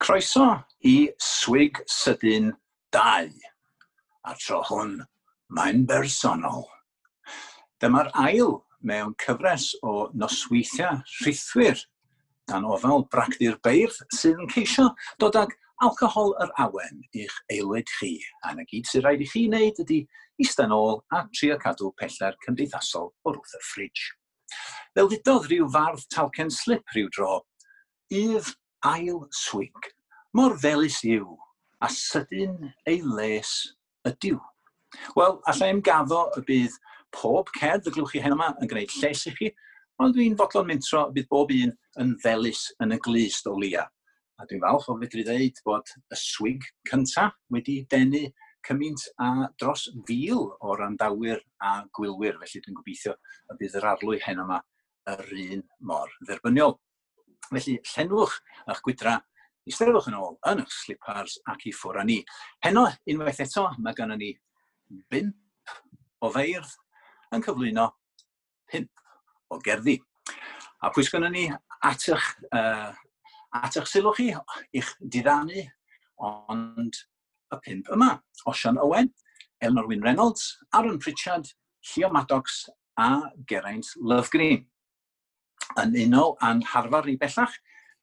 Croeso i Swig Sydyn 2, a tro hwn mae'n bersonol. Dyma'r ail mewn cyfres o nosweithiau rhithwyr dan ofal bracdi'r beirdd sydd yn ceisio dod ag alcohol yr awen i'ch aelwyd chi. A na gyd sy'n rhaid i chi wneud ydy eistedd ôl a trio cadw pella'r cymdeithasol o'r wrth y ffridj. Fel ddudodd rhyw fardd talcen slip rhyw dro, Ydd ail swig, mor felus yw, a sydyn ei les ydyw. Wel, allai ymgaddo y bydd pob cerdd y glywch chi hen yma yn gwneud lles i chi, ond dwi'n fodlon mentro y bydd bob un yn felus yn y glist o lia. A dwi'n falch o fedru ddeud bod y swig cyntaf wedi denu cymaint a dros fil o randawyr a gwylwyr, felly dwi'n gobeithio y bydd yr arlwy hen yma yr un mor dderbyniol. Felly, llenwch eich gwydra, eistedwch yn ôl yn eich slipars ac i ffwr â ni. Heno, unwaith eto, mae gennym ni bimp o feirdd yn cyflwyno pimp o gerddi. A pwys gennym ni at eich, uh, at eich sylw chi, i'ch diddannu, ond y pimp yma. Osian Owen, Eleanor Wyn Reynolds, Aaron Pritchard, Llio Maddox a Geraint Lovegreen yn unol a'n harfar ni bellach,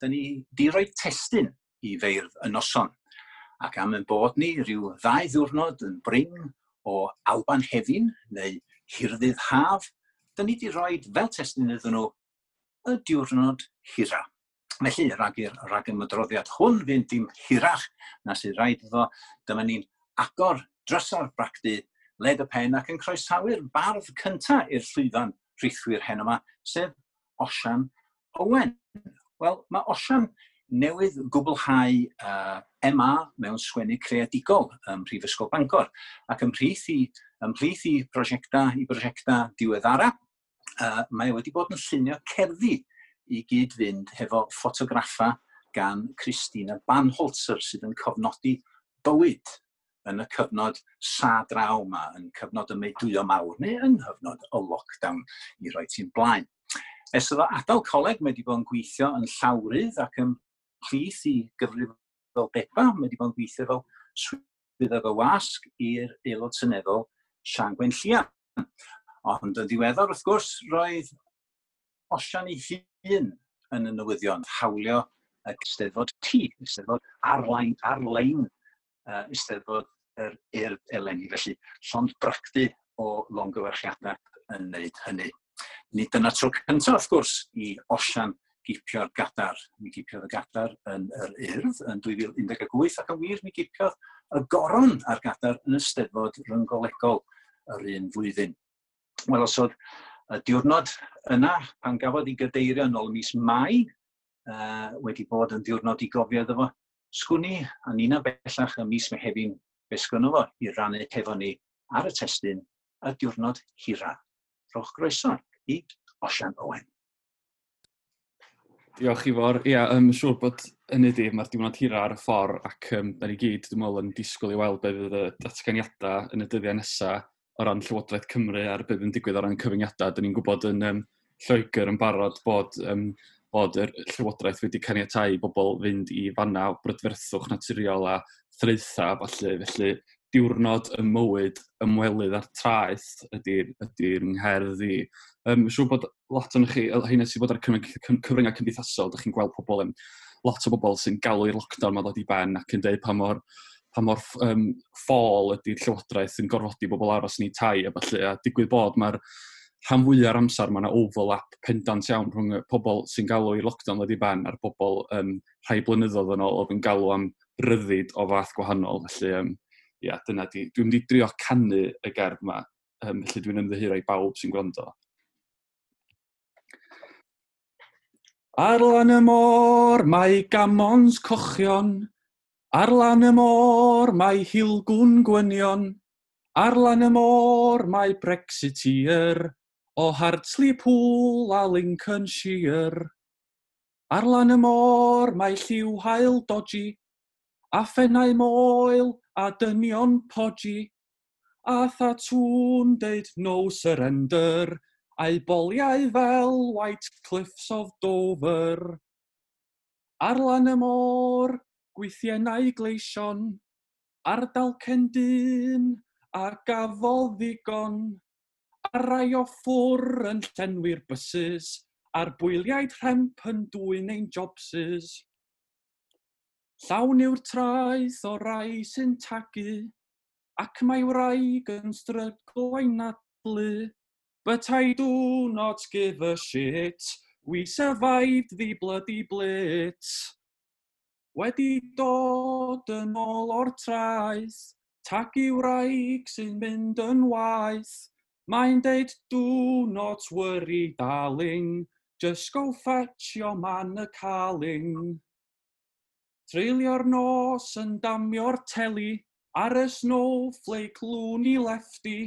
da ni di roi testyn i feirdd y noson. Ac am yn bod ni rhyw ddau ddiwrnod yn bring o Alban Hefin neu Hirdydd Haf, da ni di roi fel testyn iddyn nhw y diwrnod hira. Felly, rhag, i'r rhag ymwydroddiad hwn fynd dim hirach na sydd rhaid iddo, dyma ni'n agor drysa'r bracdi, led y pen ac yn croesawu'r bardd cyntaf i'r llwyfan rhithwyr hen yma, sef Osian Owen. Wel, mae Osian newydd gwblhau uh, MA mewn sgwennu creadigol ym Mhrifysgol Bangor ac ymhlith i, ymhlith i brosiecta i brosiecta diweddara, uh, mae wedi bod yn llunio cerddi i gyd fynd hefo ffotograffa gan Christina Banholzer sydd yn cofnodi bywyd yn y cyfnod sa draw yma, yn cyfnod y meidwyo mawr, neu yn hyfnod y lockdown i roi ti'n blaen. Ers iddo adael coleg, mae wedi bod yn gweithio yn llawrydd ac yn plith i gyfrif fel Bepa. Mae wedi bod yn gweithio fel swyddog o wasg i'r aelod syneddol Sian Gwen Llian. Ond yn ddiweddar, wrth gwrs, roedd Osian ei hun yn y newyddion, hawlio y Steddfod T, Steddfod ar-lein, ar-lein uh, Steddfod yr er, er eleni. Felly, llond bracdi o longyfarchiadau yn wneud hynny. Nid dyna tro cyntaf, wrth gwrs, i osian gipio'r gadar. Mi gipiodd y gadar yn yr urdd yn 2018 ac yn wir mi gipiodd y goron ar gadar yn ysteddfod ryngolegol yr un flwyddyn. Wel, os oedd y diwrnod yna, pan gafodd ei gydeirio yn ôl mis Mai, uh, wedi bod yn diwrnod i gofio iddo fo, sgwni a Nina bellach y mis Mehefin besgynno fo i rannu hefo ni ar y testyn y diwrnod hira. Roch groeso i Osian Owen. Diolch i for. Ia, um, siŵr bod yn ydy, mae'r diwrnod hira ar y ffordd ac um, da ni gyd, dwi'n meddwl, yn disgwyl i weld beth fydd y datganiadau yn y dyddiau nesaf o ran Llywodraeth Cymru a'r beth yn digwydd o ran cyfyngiadau. Da ni'n gwybod yn um, Lloegr yn barod bod um, bod y Llywodraeth wedi caniatau i bobl fynd i fanna o brydferthwch naturiol a threitha, falle, felly diwrnod y mywyd ymwelydd ar traeth ydy'r ydy ngherdd i. Um, siw bod lot o'n chi, hynny sydd bod ar cyfryngau cymdeithasol, ydych chi'n gweld pobl, um, lot o bobl sy'n galw i'r lockdown ma ddod i ben ac yn dweud pa mor pa mor um, ffôl ydy'r llywodraeth yn gorfodi bobl aros ni tai a falle, a digwydd bod mae'r rhan fwyaf o'r amser mae yna overlap pendant iawn rhwng pobl sy'n galw i lockdown wedi ben a'r bobl um, rhai blynyddoedd yn ôl oedd yn galw am ryddid o fath gwahanol. Felly, um, ia, dyna di, dwi'n di drio canu y gerdd yma, um, lle dwi'n ymddihiro i bawb sy'n gwrando. Ar lan y môr mae gamons cochion, ar lan y môr mae hilgwn gwynion, ar lan y môr mae Brexiteer, o Hartlepool a Lincolnshire. Ar lan y môr mae lliw hael doji, a phennau moel a dynion podi. A thatwn deud no surrender, a'i boliau fel White Cliffs of Dover. Ar lan y môr, gweithiennau gleision, ardal cendyn a gafodd ddigon. A rai o ffwr yn llenwi'r bysys, a'r bwyliaid rhemp yn dwy'n ein jobsys. Llawn yw'r traeth o rai sy'n tagu, ac mae wraig yn strygl a'i nadlu. But I do not give a shit, we survived the bloody blitz. Wedi dod yn ôl o'r traeth, tagu wraig sy'n mynd yn waith. Mae'n deud, do not worry darling, just go fetch your man a carling. Treulio'r nos yn damio'r teli, ar y snowflake lwn i lefti.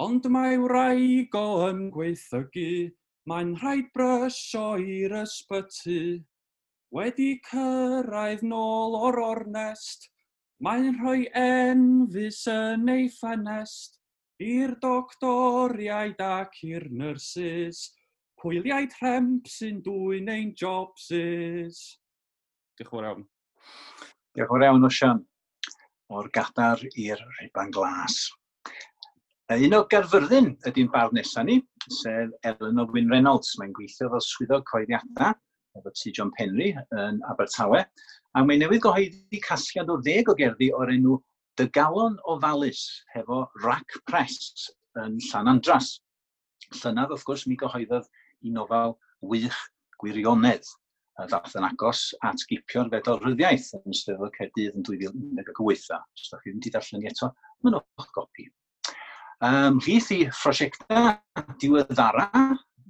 ond mae wraig o yn gweithygu, mae'n rhaid brysio i'r ysbyty. Wedi cyrraedd nôl o'r ornest, mae'n rhoi enfus yn ei ffenest, i'r doctoriaid ac i'r nyrsys, hwyliau tremp sy'n dwy'n ein jobsys. Diolch yn fawr iawn. Diolch yn fawr iawn Osian, o'r gadar i'r rhiban glas. Un o gerfyrddin ydy'n bar nesaf ni, sef Elen o Wyn Reynolds. Mae'n gweithio fel swyddog coeddiadau efo T. John Penry yn Abertawe, a mae newydd gyhoeddi casgliad o ddeg o gerddi o'r enw Dy Galon o Falus, hefo Rac Press yn Llanandras. Llynydd, wrth gwrs, mi gyhoeddodd i nofel wych gwirionedd ddath yn agos at gipio'r fedal ryddiaeth yn ystod Eisteddfod Caerdydd yn 2018. Os ydych chi wedi darllen i eto, mae'n o'ch gopi. Um, Rhydd i phrosiectau diweddara,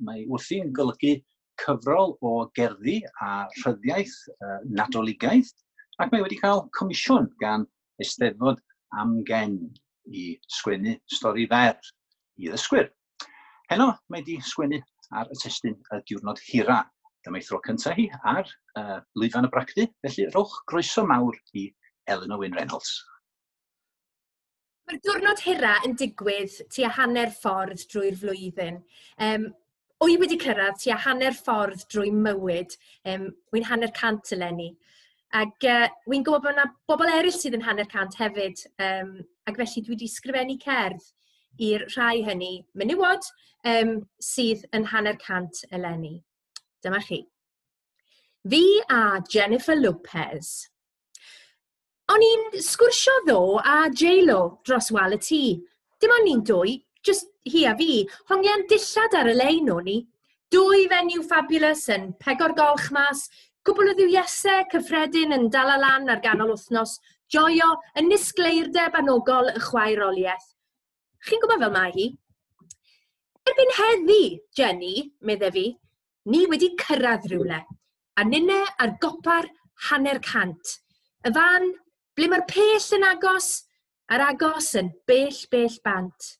mae wrthi'n golygu cyfrol o gerddi a rhyddiaeth uh, nadoligaeth, ac mae wedi cael comisiwn gan Eisteddfod Amgen i sgwennu stori fer i ddysgwyr. Heno, mae wedi sgwennu ar y testyn y diwrnod hira Dyma ei thro cyntaf hi ar uh, lwyfan y bracdu, felly rowch groeso mawr i Elin Owen Reynolds. Mae'r diwrnod hira yn digwydd tua hanner ffordd drwy'r flwyddyn. Um, wy wedi cyrraedd tua hanner ffordd drwy mywyd, um, wy'n hanner cant eleni. Ac uh, wy'n gwybod bod yna bobl eraill sydd yn hanner cant hefyd, um, ac felly dwi wedi sgrifennu cerdd i'r rhai hynny menywod um, sydd yn hanner cant eleni. Dyma chi. Fi a Jennifer Lopez. O'n i'n sgwrsio ddo a J-Lo dros wal y tŷ. Dim ond ni'n dwy, just hi a fi, hongian dillad ar y lein o'n ni. Dwy fenyw fabulous yn pego'r golch mas, cwbl o ddiwiesau cyffredin yn dal lan ar ganol wythnos, joio yn nisgleirdeb anogol y chwaeroliaeth. Chi'n gwybod fel mae hi? Erbyn heddi, Jenny, medde fi, Ni wedi cyrraedd rhywle, a nynne ar gopa'r hanner cant. Y fan, ble mae'r pell yn agos, a'r agos yn bell, bell bant.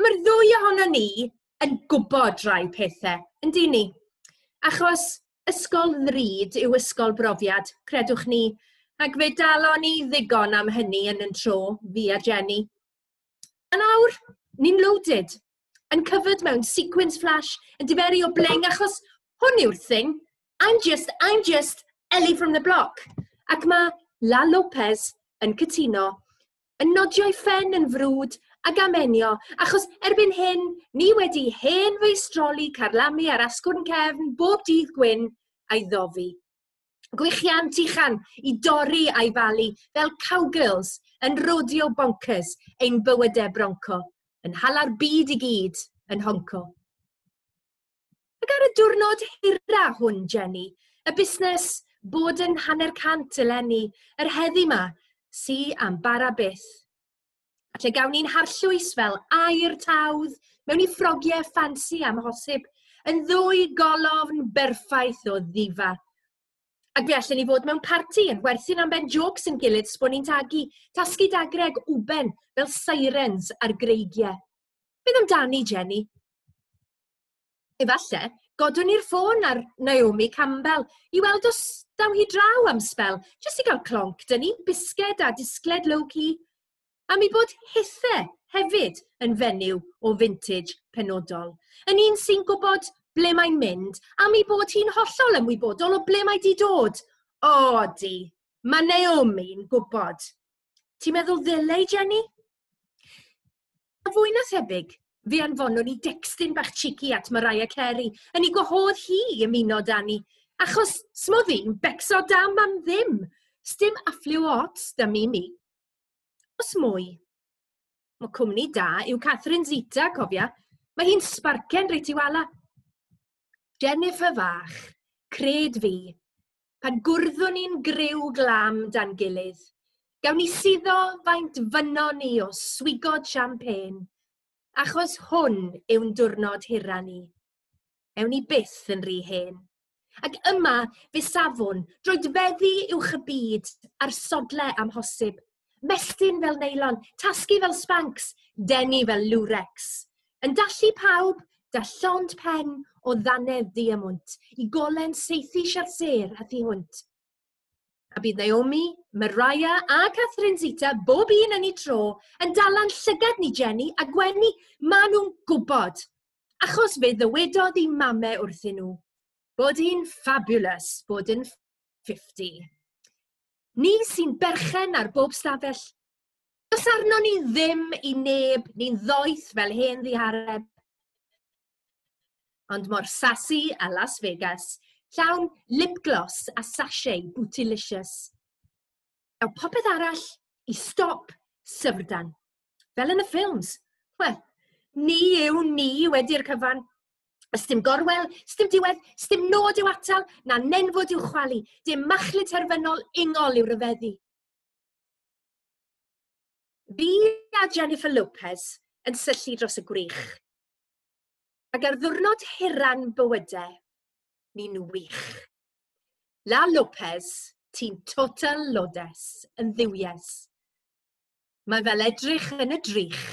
Mae'r ddwy ohono ni yn gwybod rai pethau, yn dyn ni. Achos ysgol ddrud yw ysgol brofiad, credwch ni, ac fe dalon ni ddigon am hynny yn yn tro, fi a Jenny. Yn awr, ni'n loaded yn cyfyd mewn sequence flash, yn diferu o bleng, achos hwn yw'r thing. I'm just, I'm just Ellie from the block. Ac mae La Lopez yn cytuno, yn nodio'i ffen yn frwd ac amenio, achos erbyn hyn, ni wedi hen feistroli carlamu ar asgwrn cefn bob dydd gwyn a'i ddofi. Gwichiant uchan i dorri a'i falu fel cowgirls yn rodio bonkers ein bywydau bronco yn hala'r byd i gyd yn honco. Ac ar y diwrnod hira hwn, Jenny, y busnes bod yn hanner cant eleni, yr heddi ma, si am bara byth. A lle gawn ni'n harllwys fel air tawdd, mewn i ffrogiau ffansi am hosib, yn ddwy golofn berffaith o ddifa. Ac fe allan ni fod mewn parti yn werthu'n am ben jocs yn gilydd sbon ni'n tagu, tasgu dagreg wben fel sirens ar greigiau. Beth amdani, Jenny? Efalle, godwn ni'r ffôn ar Naomi Campbell i weld os daw hi draw am spel, jyst i gael clonc, dyn ni, bisged a disgled low-key, a mi bod hithe hefyd yn fenyw o vintage penodol. Yn un sy'n gwybod ble mae'n mynd, a mi bod hi'n hollol ymwybodol o ble mae di dod. O, di, mae Naomi'n gwybod. Ti'n meddwl ddylai, Jenny? A fwy na thebyg, fi anfonwn i dextyn bach cheeky at Mariah Carey yn ei gwahodd hi ymuno dan ni, achos smodd fi'n becso dam am ddim. Sdim affliw ots da mi mi. Os mwy, mae cwmni da yw Catherine Zita, cofia. Mae hi'n sbarcen reit i wala. Jennifer fach, cred fi, pan gwrddwn ni'n gryw glam dan gilydd, gawn ni suddo faint fyno ni o swigod champagne, achos hwn yw'n diwrnod hira ni. Ewn ni byth yn rhy hen. Ac yma fe safon, droedfeddi uwch y byd ar sodle amhosib. Mestyn fel neilon, tasgu fel spanks, denu fel lwrex. Yn dallu pawb da llond pen o ddanedd diamwnt, i golen seithi siarser a thi hwnt. A bydd Naomi, Mariah a Catherine Zita, bob un yn ei tro, yn dalan llygad ni Jenny a gwenu maen nhw'n gwybod. Achos fe ddywedodd i mame wrthyn nhw. Bod hi'n fabulous, bod yn 50. Ni sy'n berchen ar bob stafell. Os arno ni ddim i neb, ni'n ddoeth fel hen ddihareb ond mor sassy a Las Vegas, llawn lip gloss a sachet bootylicious. Ew popeth arall i stop syfrdan. Fel yn y ffilms. Wel, ni yw ni wedi'r cyfan. Ysdim gorwel, sdim diwedd, sdim nod i'w atal, na nenfod i'w chwalu. Dim machlu terfynol ingol i'w ryfeddu. Fi a Jennifer Lopez yn syllu dros y gwych Ac ar ddwrnod hiran bywydau, ni'n wych. La Lopez, ti'n total lodes, yn ddiwies. Mae fel edrych yn y drych.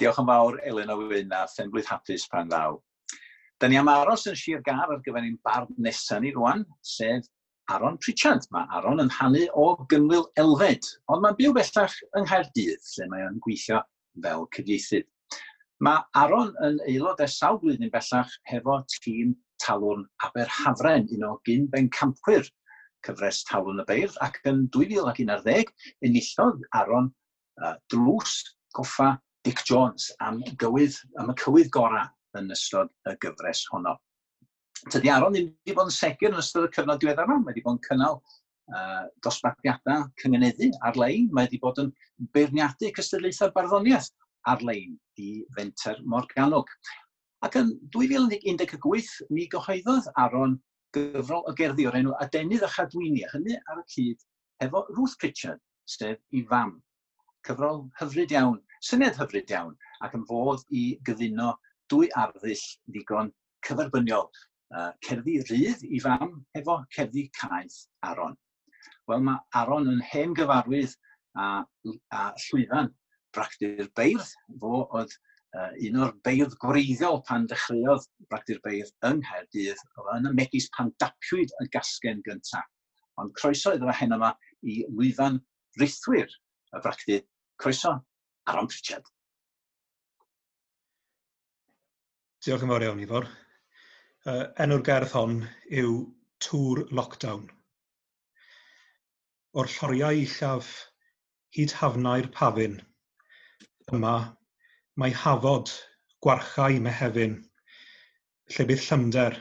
Diolch yn fawr, Elin Owen, a Thenblwydd hapus pan ddaw. Da ni am aros yn Sir Gar ar gyfer ein barn nesaf ni rwan, sef Aron Pritchard. Mae Aron yn hannu o gymwyl elfed, ond mae'n byw bellach yng Nghaerdydd, lle mae o'n gweithio fel cyfieithydd. Mae Aron yn aelod ers sawl blwyddyn bellach hefo tîm talwn Aberhafren, un o gyn campwyr cyfres talwn y beirdd, ac yn 2011 enillodd Aron uh, drws goffa Dick Jones am, gywydd, am y cywydd gorau yn ystod y gyfres honno. Tydi Aron ddim wedi bod yn segur yn ystod y cyfnod diweddar yma. Mae wedi bod yn cynnal uh, dosbarthiadau cymuneddu ar-lein. Mae wedi bod yn beirniadu cystadlaethau barddoniaeth ar-lein i Fenter Morganog. Ac yn 2018, mi gyhoeddodd Aron gyfrol o gerddi o'r enw Adenydd a Chadwini, a hynny ar y cyd efo Ruth Pritchard, sef i fam. Cyfrol hyfryd iawn, syniad hyfryd iawn, ac yn fod i gyfuno dwy arddull ddigon cyferbyniol uh, cerddi rydd i fam efo cerddi caeth Aron. Wel, mae Aron yn hen gyfarwydd a, a llwyfan bracti'r beirdd, fo oedd uh, un o'r beirdd gwreiddiol pan dechreuodd bracti'r beirdd yng Nghaerdydd, yn y megis pan dapiwyd y gasgen gyntaf. Ond croeso iddo hen yma i lwyfan rithwyr y bracti. Croeso, Aron Pritchard. Diolch yn fawr iawn, Ifor uh, enw'r gerdd hon yw Tŵr Lockdown. O'r lloriau uchaf hyd hafnau'r pafin, yma mae hafod gwarchau mehefin, lle bydd llymder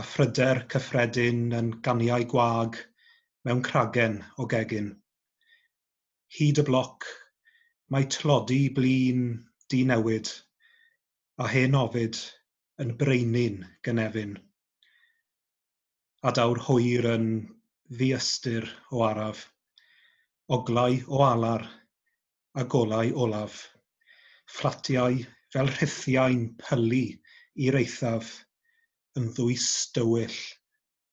a phryder cyffredin yn ganiau gwag mewn cragen o gegin. Hyd y bloc, mae tlodi blin di newid a hen ofid yn breinu'n gynefin. A dawr hwyr yn ddiystyr o araf, oglau o alar a golau olaf, fflatiau fel rhithiau'n pylu i'r eithaf, yn ddwys dywyll,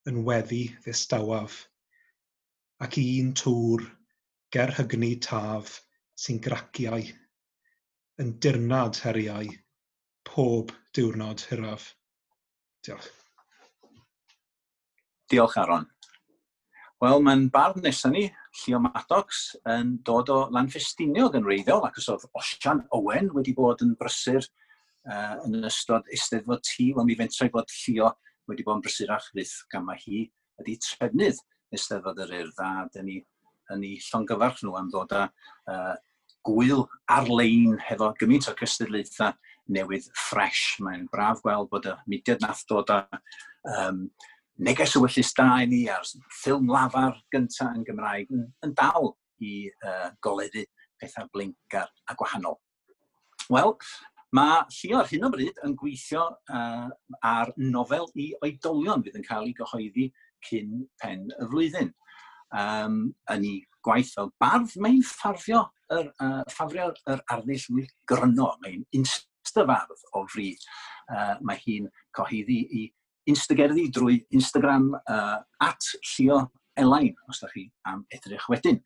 yn weddi ddistawaf, ac un tŵr ger hygni taf sy'n graciau, yn dirnad heriau, pob diwrnod hiraf. Diolch. Diolch Aron. Wel, mae'n barn nesaf ni, Llio Maddox, yn dod o Lanfestiniog yn reiddiol, ac os oedd Osian Owen wedi bod yn brysur uh, yn ystod eisteddfod tŷ, wel mi fentrau bod Llio wedi bod yn brysur achrydd gan mae hi ydy trefnydd eisteddfod yr urdd, a dyn ni yn ei llongyfarch nhw am ddod â uh, gwyl ar-lein hefo gymaint o cystadlaethau newydd ffres. Mae'n braf gweld bod y mudiad nath dod â um, neges y wyllus da i ni a'r ffilm lafar gyntaf yn Gymraeg yn, yn dal i uh, goleddu pethau blinkar a gwahanol. Wel, Mae Llio ar hyn o bryd yn gweithio uh, ar nofel i oedolion fydd yn cael ei gyhoeddi cyn pen y flwyddyn. Um, yn ei gwaith fel bardd, mae'n ffafrio yr, uh, ffafrio yr arddull mwy gryno. Mae'n cystafardd o fri. Uh, mae hi'n cyhoeddi i Instagerddi drwy Instagram uh, at Llio Elain, os da chi am edrych wedyn.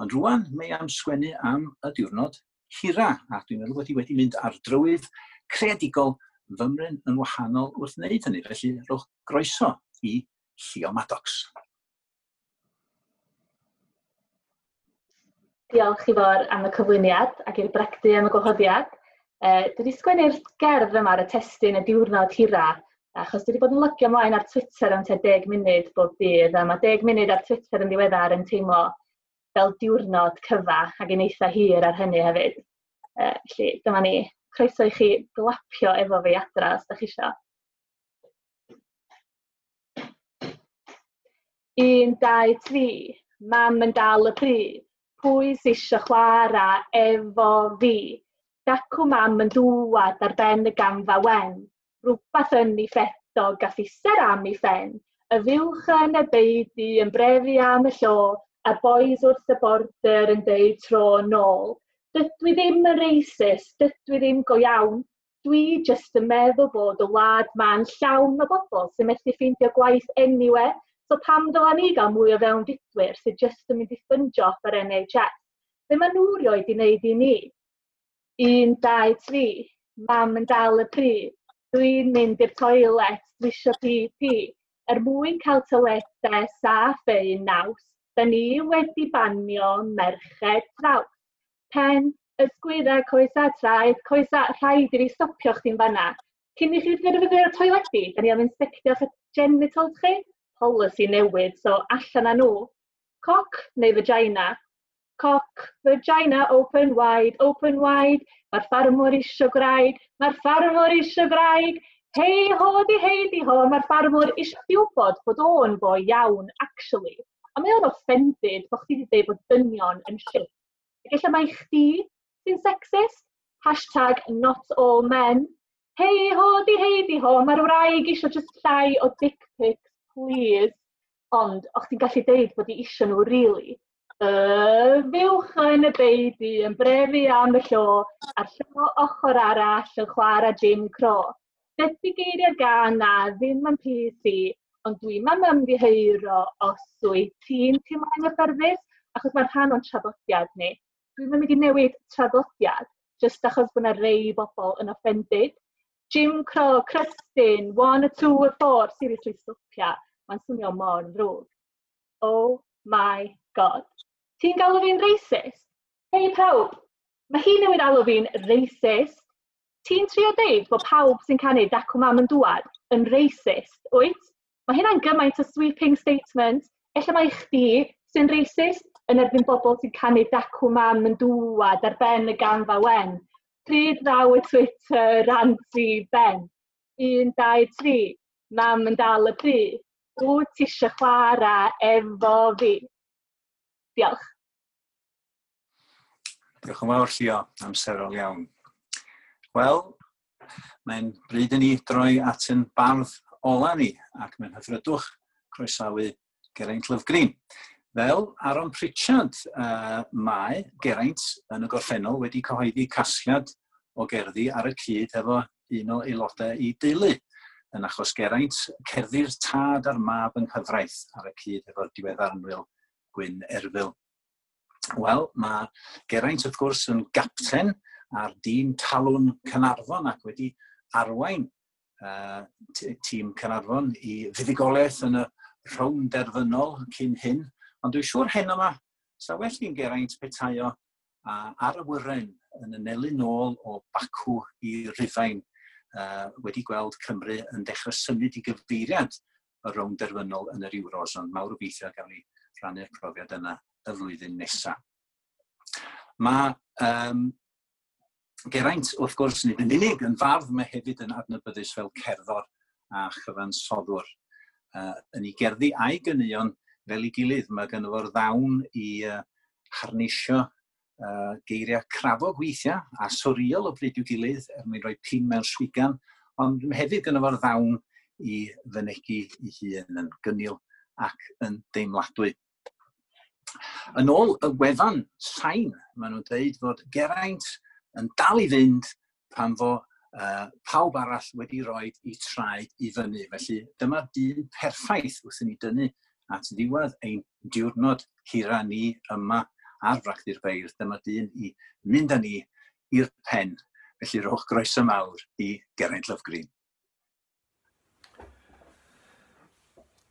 Ond rwan, mae am sgwennu am y diwrnod hira, a dwi'n meddwl bod hi wedi mynd ar drywydd creadigol fymryn yn wahanol wrth wneud hynny, felly rwch groeso i Llio Maddox. Diolch i fawr am y cyflwyniad ac i'r bragdy am y gwahoddiad. E, dwi wedi sgwennu'r gerdd yma ar y testyn y diwrnod hira, achos dwi wedi bod yn lygio ymlaen ar Twitter am te 10 munud bob dydd, a mae 10 munud ar Twitter yn ddiweddar yn teimlo fel diwrnod cyfa ac yn eitha hir ar hynny hefyd. E, felly, dyma ni. Croeso i chi glapio efo fi adra os da chi eisiau. Un, dau, tri. Mam yn dal y pryd. Pwy sy'n eisiau chwarae efo fi? dacw mam yn dŵad ar ben y gamfa wen, rhywbeth yn ei ffetog a phisar am ei ffen, y fywch yn y beidi yn brefi am y llo, a bois wrth y border yn deud tro nôl. Dydw i ddim yn racist, dydw i ddim go iawn, dwi jyst yn meddwl bod y wlad ma'n llawn o bobl sy'n methu ffeindio gwaith anywhere, so pam dylan ni gael mwy o fewn didwyr sy'n jyst yn mynd i ffyndio ar NHS? Be maen nhw rioed i wneud i ni? un, dau, tri, mam yn dal y pi, dwi'n mynd i'r toilet, dwi eisiau pi, pi. Er mwyn cael toiletau saff ei naws, da ni wedi banio merched traws. Pen, ysgwydda coesa, traed, coesa, rhaid i fi stopio chdi'n fanna. Cyn i chi ddefnyddio'r ar toiledu, da ni am inspectio genitals chi. Policy newydd, so allan â nhw. Coc neu vagina, coc, vagina, open wide, open wide, mae'r ffarmwr isio graig, mae'r ffarmwr isio graig, hei ho di hei di ho, mae'r ffarmwr isio wybod bod o'n boi iawn, actually. A mae o'n offended bod chdi wedi dweud bod dynion yn shit. Gella mae chdi sy'n sexist, hashtag not all men, hei ho di hei di ho, mae'r wraig isio just llai o dick pics, please. Ond, o'ch ti'n gallu deud bod i isio nhw, really. Yy, fiwch yn y beidi yn brefi am y llo, a'r llo ochr arall yn chwarae Jim Crow. Dydy geiriau gan na ddim yn PC, ond dwi'm am ymddiheuro os wyt ti'n teimlo'n gyffyrddus, achos mae'n rhan o'n traddodiad ni. Dwi'n mynd i newid traddodiad, jyst achos bod yna rei bobl yn offended. Jim Crow, Kristen, one, a two, a four, seriously, stopia. Mae'n swnio mor ddrwg. Oh my god. Ti'n galw fi'n racist? Hei pawb, mae hi newid alw fi'n racist. Ti'n trio deud bod pawb sy'n canu dacw mam yn dŵad yn racist, wyt? Mae hynna'n gymaint o sweeping statement. Ella mae chdi sy'n racist yn erbyn bobl sy'n canu dacw mam yn dŵad ar ben y ganfa wen. Pryd ddaw y Twitter rant i ben. 1, 2, 3. Mam yn dal y pryd. Wyt ti eisiau chwarae efo fi? Diolch. Diolch yn fawr, Llio. Amserol iawn. Wel, mae'n bryd i ni droi at yn bardd ola ni, ac mae'n hyfrydwch croesawu Geraint Lyfgrin. Fel Aaron Pritchard, uh, mae Geraint yn y gorffennol wedi cyhoeddi casgliad o gerddi ar y cyd efo un o aelodau i deulu yn achos Geraint, cerddi'r tad a'r mab yng nghyfraith ar y cyd efo'r diweddar anwyl Gwyn Erfil Wel, mae Geraint wrth gwrs yn gapten ar dîm Talwn Cynarfon ac wedi arwain uh, tîm Cynarfon i fuddugolaeth yn y rhwng derfynol cyn hyn. Ond dwi'n siŵr hyn yma, sa well gen Geraint petaio uh, ar y wyren yn y nelu nôl o Bacw i Rufain uh, wedi gweld Cymru yn dechrau symud i gyfeiriad y rownd derfynol yn yr Euros, ond mawr o beithio gael ni rhannu'r profiad yna y flwyddyn nesaf. Mae um, Geraint, wrth gwrs, nid yn unig yn fardd mae hefyd yn adnabyddus fel cerddor a chyfansoddwr. Uh, yn ei gerddi a'i gynnion fel ei gilydd, mae gynno fo'r ddawn i uh, harnisio uh, geiriau crafog weithiau a soriol o bryd i'w gilydd er mwyn rhoi pin mewn swigan, ond hefyd gynno fo'r ddawn i fynegu i hun yn gynnil ac yn deimladwy. Yn ôl y wefan sain, maen nhw'n dweud fod Geraint yn dal i fynd pan fo uh, pawb arall wedi rhoi i traed i fyny. Felly dyma dyn perffaith wrth i ni dynnu at ddiwedd ein diwrnod hira ni yma ar Fracdi'r Beirdd. Dyma dyn i mynd â ni i'r pen. Felly roch groeso mawr i Geraint Lofgrin.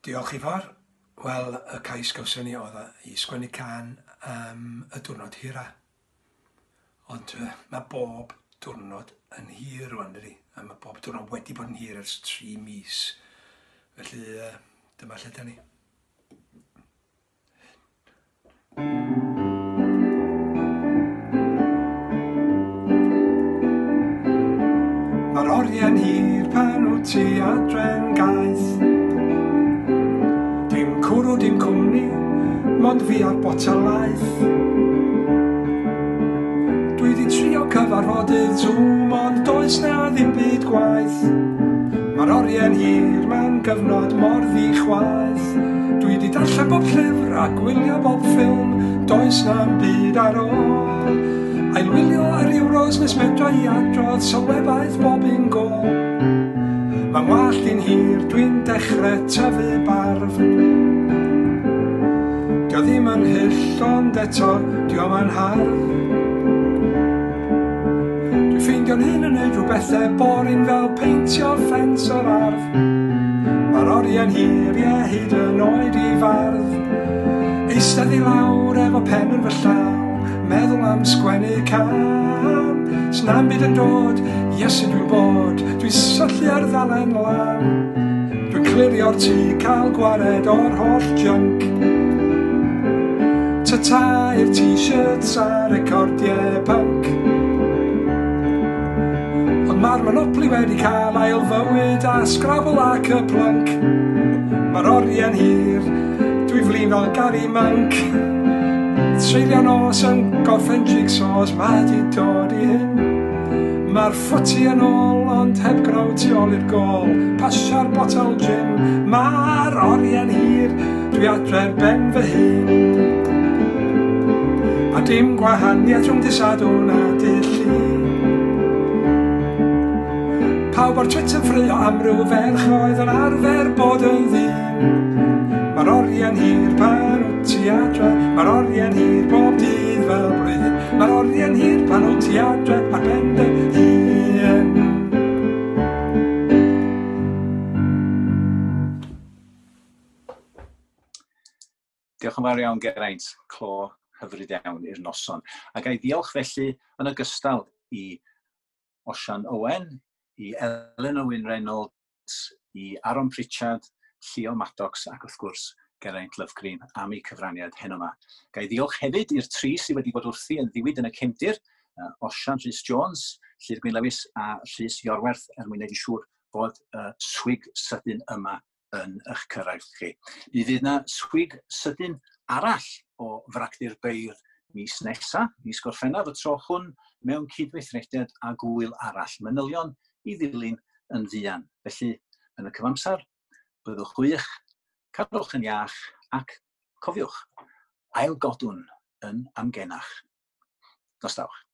Diolch i fawr. Wel, y cais gawson ni oedd i sgwennu can um, y diwrnod hira. Ond uh, mae bob diwrnod yn hir rwan, dydy. A mae bob diwrnod wedi bod yn hir ers tri mis. Felly, uh, dyma lle da ni. Mae'r oriau'n hir pan wyt ti adre'n gaeth fod i'n cwmni, mond fi ar botelaeth. Dwi di trio cyfarfodydd Zoom, ond does na ddim byd gwaith. Mae'r orie'n hir mewn gyfnod mor ddichwaith. Dwi di darllen bob llyfr a gwylio bob ffilm, does na'n byd ar ôl. A'i wylio ar euros nes medra i adrodd sylwebaeth bob un gol. Mae'n wallt i'n hir, dwi'n dechrau tyfu barf. Dio ddim yn hyll ond eto, dio ma'n hardd. Dwi'n ffeindio'n hyn yn neud rhywbethau e borin fel peintio ffens o'r ardd. Mae'r oriau'n ie hyd yn oed i fardd. Eistedd i lawr efo pen yn fy llaw, meddwl am sgwennu can. Sna'n byd yn dod, iesu dwi'n bod, dwi'n syllu ar ddalen lan. Dwi'n clirio'r tŷ, cael gwared o'r holl junk ta ta i'r t-shirts a recordiau punk. Ond mae'r monopoli wedi cael ail fywyd a sgrafol ac y plunk Mae'r oriau'n hir, dwi flin fel Gary Monk. Treulio nos yn gorffen jigsaws, mae di dod i hyn. Mae'r ffwti yn ôl, ond heb gnaw tu ôl i'r gol. Pasio'r botol gin, mae'r orie'n hir, dwi adre'r ben fy hun a dim gwahaniaeth rhwng disadwn a dillu. Pawb ar Twitter yn ffrio am ryw ferch oedd yn arfer bod yn ddyn. Mae'r oriau'n hir pan wyt ti adre, mae'r oriau'n hir bob dydd fel blwyddyn. Mae'r oriau'n hir pan wyt ti adre, ar ben dy hun. Diolch yn fawr iawn, Geraint, Clo, hyfryd iawn i'r noson. A gael diolch felly yn ogystal i Osian Owen, i Elen Owen Reynolds, i Aaron Pritchard, Llio Maddox ac wrth gwrs Geraint Lyfgrin am eu cyfraniad heno yma. Gai ddiolch hefyd i'r tri sydd wedi bod wrthi yn ddiwyd yn y cymdir, uh, Osian Rhys Jones, Llyr Gwyn Lewis a Rhys Iorwerth er mwyn edrych siŵr bod y uh, swig sydyn yma yn eich cyrraedd chi. Mi fydd yna swig sydyn arall o fracdu'r beir mis nesaf, mis gorffennaf y tro hwn, mewn cydweithrediad a gwyl arall manylion i ddilyn yn ddian. Felly, yn y cyfamsar, byddwch gwych, cadwch yn iach ac cofiwch, ail godwn yn amgenach. Nostawch.